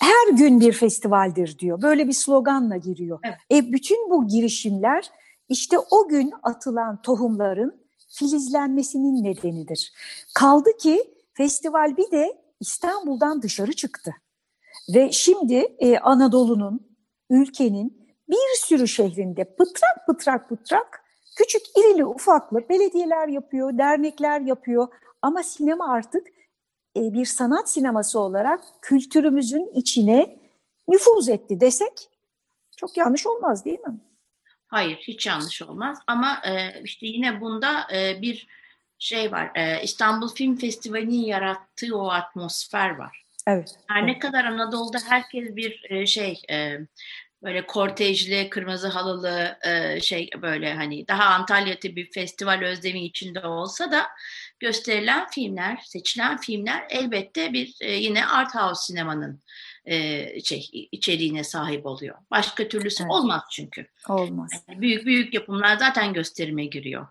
Her gün bir festivaldir diyor. Böyle bir sloganla giriyor. Evet. E, bütün bu girişimler işte o gün atılan tohumların filizlenmesinin nedenidir. Kaldı ki festival bir de İstanbul'dan dışarı çıktı. Ve şimdi e, Anadolu'nun, ülkenin bir sürü şehrinde pıtrak pıtrak pıtrak küçük irili ufaklı belediyeler yapıyor, dernekler yapıyor. Ama sinema artık e, bir sanat sineması olarak kültürümüzün içine nüfuz etti desek çok yanlış olmaz değil mi? Hayır, hiç yanlış olmaz. Ama e, işte yine bunda e, bir şey var. E, İstanbul Film Festivali'nin yarattığı o atmosfer var. Evet. Her evet. ne kadar Anadolu'da herkes bir e, şey e, böyle kortejli, kırmızı halılı e, şey böyle hani daha Antalya tipi festival özlemi içinde olsa da gösterilen filmler, seçilen filmler elbette bir e, yine art house sinemanın e, şey içeriğine sahip oluyor. Başka türlüsü evet. olmaz çünkü. Olmaz. Yani büyük büyük yapımlar zaten gösterime giriyor.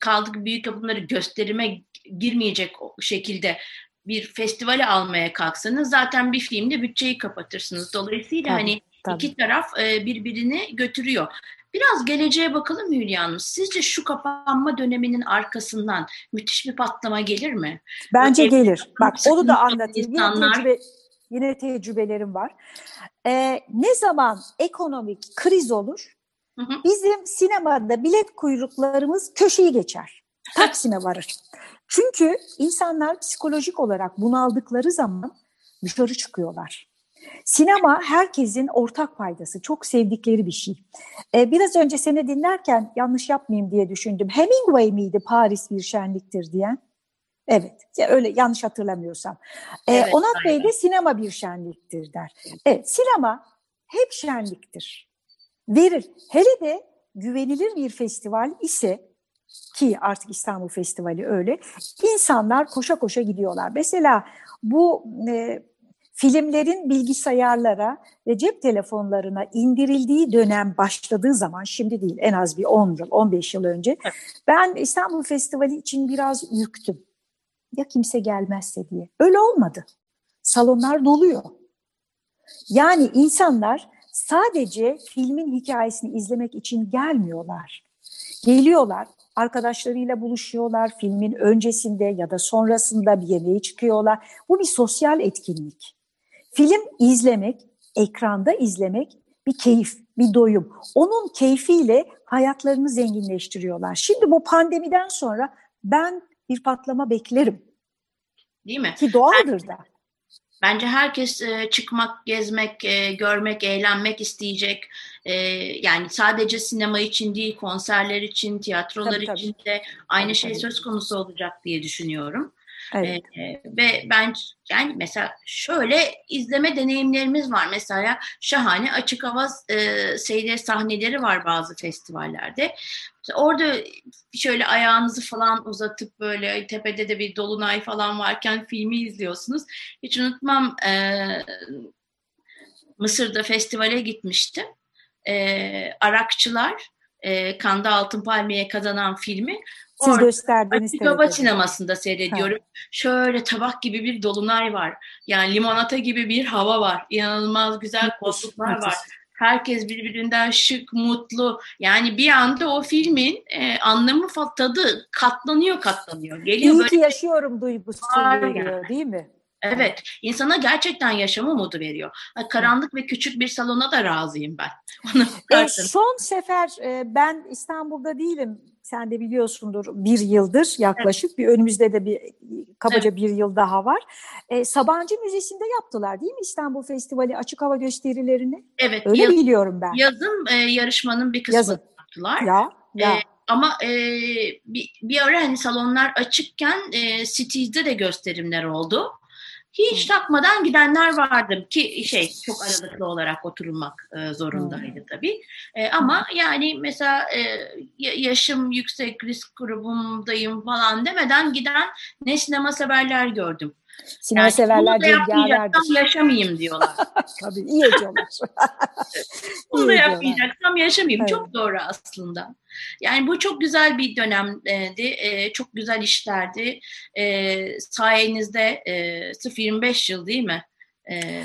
Kaldı ki büyük yapımları gösterime girmeyecek şekilde bir festivale almaya kalksanız zaten bir filmde bütçeyi kapatırsınız. Dolayısıyla tabii, hani tabii. iki taraf e, birbirini götürüyor. Biraz geleceğe bakalım Hülya Hanım. Sizce şu kapanma döneminin arkasından müthiş bir patlama gelir mi? Bence Böyle gelir. Bak onu da anlatayım. Insanlar... Yine, tecrübe, yine tecrübelerim var. Ee, ne zaman ekonomik kriz olur, hı hı. bizim sinemada bilet kuyruklarımız köşeyi geçer. Taksim'e varır. Çünkü insanlar psikolojik olarak bunaldıkları zaman dışarı çıkıyorlar. Sinema herkesin ortak paydası, çok sevdikleri bir şey. Ee, biraz önce seni dinlerken yanlış yapmayayım diye düşündüm. Hemingway miydi Paris bir şenliktir diyen? Evet, öyle yanlış hatırlamıyorsam. Ee, evet, Onat Bey de sinema bir şenliktir der. Evet, sinema hep şenliktir. Verir. Hele de güvenilir bir festival ise ki artık İstanbul Festivali öyle. İnsanlar koşa koşa gidiyorlar. Mesela bu e, filmlerin bilgisayarlara ve cep telefonlarına indirildiği dönem başladığı zaman, şimdi değil en az bir 10 yıl, 15 yıl önce ben İstanbul Festivali için biraz ürktüm. Ya kimse gelmezse diye. Öyle olmadı. Salonlar doluyor. Yani insanlar sadece filmin hikayesini izlemek için gelmiyorlar. Geliyorlar, arkadaşlarıyla buluşuyorlar, filmin öncesinde ya da sonrasında bir yemeğe çıkıyorlar. Bu bir sosyal etkinlik. Film izlemek, ekranda izlemek bir keyif, bir doyum. Onun keyfiyle hayatlarını zenginleştiriyorlar. Şimdi bu pandemiden sonra ben bir patlama beklerim. Değil mi? Ki doğaldır da. Bence herkes e, çıkmak, gezmek, e, görmek, eğlenmek isteyecek. E, yani sadece sinema için değil, konserler için, tiyatrolar tabii, için tabii. de aynı tabii, şey tabii. söz konusu olacak diye düşünüyorum. Evet. E, ve ben yani mesela şöyle izleme deneyimlerimiz var. Mesela şahane açık hava e, seyre sahneleri var bazı festivallerde. orada şöyle ayağınızı falan uzatıp böyle tepede de bir dolunay falan varken filmi izliyorsunuz. Hiç unutmam e, Mısır'da festivale gitmiştim. E, Arakçılar e, Kanda Altın Palmiye kazanan filmi siz Orada, gösterdiniz. Açık hava sinemasında seyrediyorum. Ha. Şöyle tabak gibi bir dolunay var. Yani limonata gibi bir hava var. İnanılmaz güzel koltuklar var. Herkes birbirinden şık, mutlu. Yani bir anda o filmin e, anlamı tadı katlanıyor katlanıyor. Geliyor İyi böyle ki yaşıyorum duygusu geliyor değil mi? Evet, insana gerçekten yaşam umudu veriyor. Karanlık ve küçük bir salona da razıyım ben. e, son sefer e, ben İstanbul'da değilim sen de biliyorsundur bir yıldır yaklaşık evet. bir önümüzde de bir kabaca evet. bir yıl daha var. E, Sabancı Müzesi'nde yaptılar değil mi İstanbul Festivali açık hava gösterilerini? Evet. Öyle yaz, biliyorum ben. Yazın e, yarışmanın bir kısmını yazın. yaptılar. Ya, ya. E, ama e, bir, bir ara hani salonlar açıkken e, Cities'de de gösterimler oldu. Hiç takmadan gidenler vardı ki şey çok aralıklı olarak oturulmak e, zorundaydı tabii. E, ama yani mesela e, yaşım yüksek risk grubumdayım falan demeden giden ne sinema severler gördüm. Sinema yani severler cengaverdir. yaşamayayım diyorlar. Tabii iyi ediyorlar. bunu da yapmayacaksam yaşamayayım. Evet. Çok doğru aslında. Yani bu çok güzel bir dönemdi. E, çok güzel işlerdi. E, sayenizde e, 0-25 yıl değil mi? E,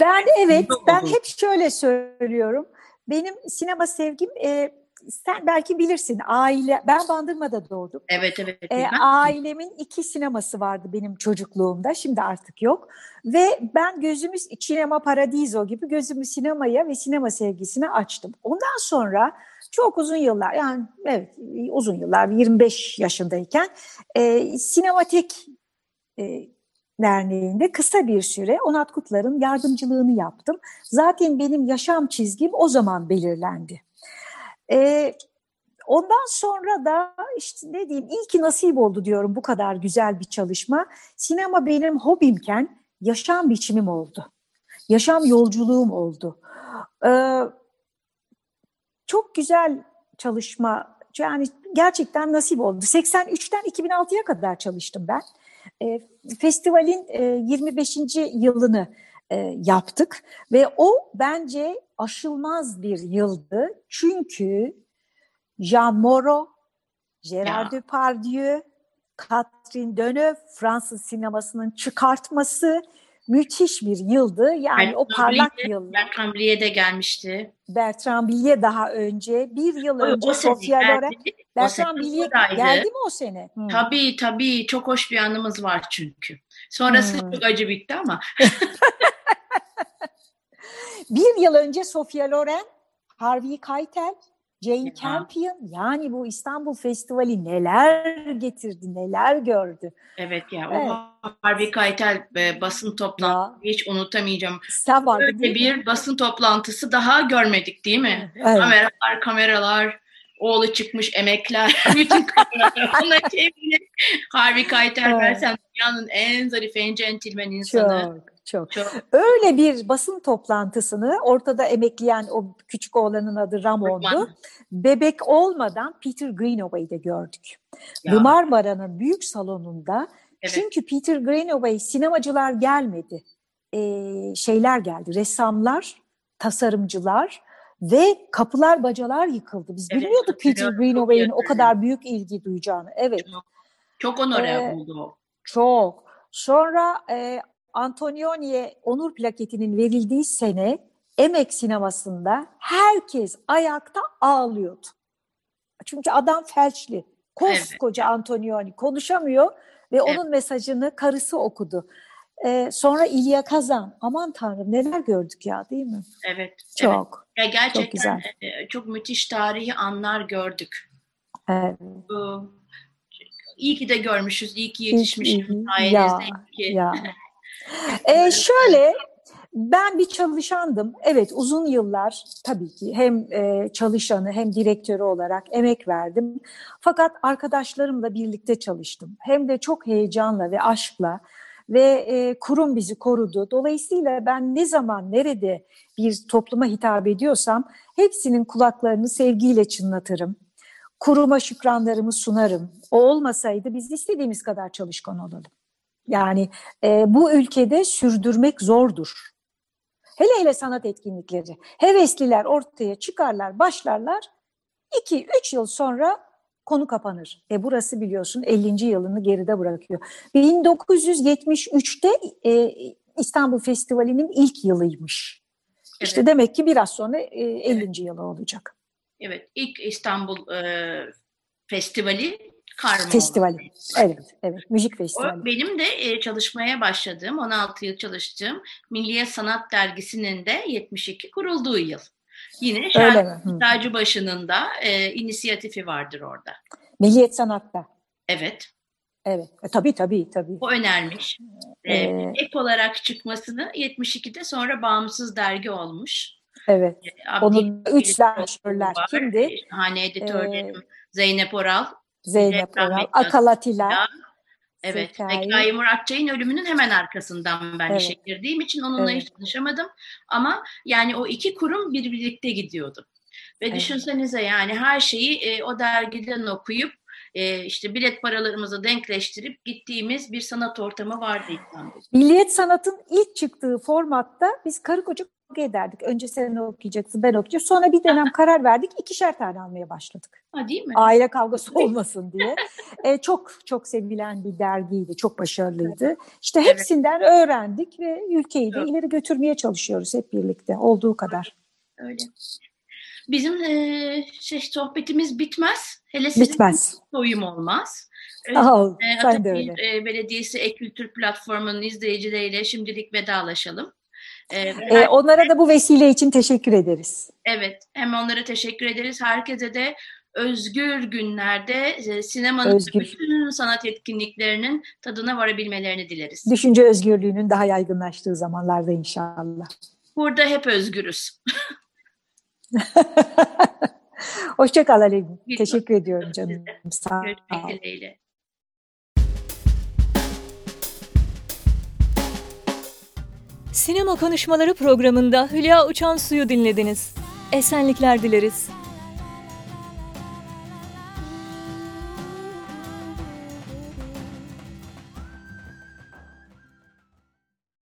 ben evet, ben hep şöyle söylüyorum. Benim sinema sevgim e, sen belki bilirsin aile ben Bandırma'da doğdum. Evet evet. E, ailemin iki sineması vardı benim çocukluğumda. Şimdi artık yok. Ve ben gözümü sinema paradiso gibi gözümü sinemaya ve sinema sevgisine açtım. Ondan sonra çok uzun yıllar yani evet uzun yıllar 25 yaşındayken e, sinematek e, Derneği'nde kısa bir süre Onat Kutlar'ın yardımcılığını yaptım. Zaten benim yaşam çizgim o zaman belirlendi. E, ondan sonra da işte ne diyeyim iyi ki nasip oldu diyorum bu kadar güzel bir çalışma. Sinema benim hobimken yaşam biçimim oldu. Yaşam yolculuğum oldu. Ee, çok güzel çalışma yani gerçekten nasip oldu. 83'ten 2006'ya kadar çalıştım ben. E, festivalin e, 25. yılını e, yaptık ve o bence aşılmaz bir yıldı. Çünkü Jean Moreau, Gérard Depardieu, Catherine Deneuve Fransız sinemasının çıkartması müthiş bir yıldı. Yani Bertrand o parlak yıl. Bertrand Blier de gelmişti. Bertrand Blier daha önce. Bir yıl o, önce Sofia Loren. Bertrand Blier geldi mi o sene? Hmm. Tabii tabii. Çok hoş bir anımız var çünkü. Sonrası hmm. çok acı bitti ama. Bir yıl önce Sofia Loren, Harvey Keitel, Jane ya. Campion yani bu İstanbul Festivali neler getirdi, neler gördü. Evet ya evet. o Harvey Keitel e, basın toplantısı hiç unutamayacağım. Sen vardın Böyle bir mi? basın toplantısı daha görmedik değil mi? Evet. Kameralar, kameralar, oğlu çıkmış emekler, bütün kameralar ona çevrilir. Harvey Keitel evet. versen dünyanın en zarif, en centilmen insanı. Çok. Çok. Çok. Öyle bir basın toplantısını ortada emekleyen o küçük oğlanın adı Ramon'du. Bebek olmadan Peter Greenaway'de gördük. Ya. Marmara'nın büyük salonunda evet. çünkü Peter Greenaway sinemacılar gelmedi. Ee, şeyler geldi, ressamlar, tasarımcılar ve kapılar bacalar yıkıldı. Biz evet, bilmiyorduk Peter Greenaway'in o kadar büyük ilgi duyacağını. Evet. Çok, çok onore ee, oldu. Çok. Sonra e, Antonioni'ye onur plaketinin verildiği sene Emek sinemasında herkes ayakta ağlıyordu. Çünkü adam felçli. Koskoca evet. Antonioni konuşamıyor ve evet. onun mesajını karısı okudu. Ee, sonra İlya Kazan. Aman tanrım neler gördük ya değil mi? Evet. Çok. Evet. Ya gerçekten çok, güzel. E, çok müthiş tarihi anlar gördük. Evet. İyi ki de görmüşüz, iyi ki yetişmişiz sayenizde. Ya, ki. ya. Ee, şöyle ben bir çalışandım. Evet uzun yıllar tabii ki hem e, çalışanı hem direktörü olarak emek verdim. Fakat arkadaşlarımla birlikte çalıştım. Hem de çok heyecanla ve aşkla ve e, kurum bizi korudu. Dolayısıyla ben ne zaman nerede bir topluma hitap ediyorsam hepsinin kulaklarını sevgiyle çınlatırım. Kuruma şükranlarımı sunarım. O olmasaydı biz istediğimiz kadar çalışkan olalım. Yani e, bu ülkede sürdürmek zordur. Hele hele sanat etkinlikleri. Hevesliler ortaya çıkarlar, başlarlar. 2-3 yıl sonra konu kapanır. E burası biliyorsun 50. yılını geride bırakıyor. 1973'te e, İstanbul Festivali'nin ilk yılıymış. Evet. İşte demek ki biraz sonra e, 50. Evet. yılı olacak. Evet, ilk İstanbul e, Festivali Karma Festivali. Evet, evet. Müzik festivali. O, benim de e, çalışmaya başladığım, 16 yıl çalıştığım Milliye Sanat Dergisi'nin de 72 kurulduğu yıl. Yine Şarkı başının da e, inisiyatifi vardır orada. Milliyet Sanat'ta. Evet. Evet. E, tabii tabii tabii. O önermiş. Ee, ee, ek olarak çıkmasını 72'de sonra bağımsız dergi olmuş. Evet. Ee, Onun üç dergiler kimdi? Hani editörlerim ee, Zeynep Oral, Zeynep Oral, Akal Atilla. Evet. Zekai Muratçay'ın ölümünün hemen arkasından ben evet. işe girdiğim için onunla evet. hiç tanışamadım. Ama yani o iki kurum bir birlikte gidiyordu. Ve evet. düşünsenize yani her şeyi e, o dergiden okuyup e, işte bilet paralarımızı denkleştirip gittiğimiz bir sanat ortamı vardı İstanbul'da. Milliyet Sanat'ın ilk çıktığı formatta biz karı koca ederdik. Önce sen okuyacaksın, ben okuyacağım. Sonra bir dönem karar verdik, ikişer tane almaya başladık. Ha, değil mi? Aile kavgası olmasın diye. e, çok çok sevilen bir dergiydi, çok başarılıydı. İşte hepsinden evet. öğrendik ve ülkeyi de evet. ileri götürmeye çalışıyoruz hep birlikte, olduğu kadar. Öyle. Bizim e, şey, sohbetimiz bitmez. Hele sizin bitmez. doyum olmaz. Sağ ol, e, sen de öyle. E, Belediyesi Ekültür Platformu'nun izleyicileriyle şimdilik vedalaşalım. Ee, ee, onlara da bu vesile için teşekkür ederiz. Evet, hem onlara teşekkür ederiz. Herkese de özgür günlerde e, sinemanın özgür. bütün sanat etkinliklerinin tadına varabilmelerini dileriz. Düşünce özgürlüğünün daha yaygınlaştığı zamanlarda inşallah. Burada hep özgürüz. Hoşçakal Alev. Teşekkür ediyorum canım. Sağ ol. Sinema Konuşmaları programında Hülya Uçan Suyu dinlediniz. Esenlikler dileriz.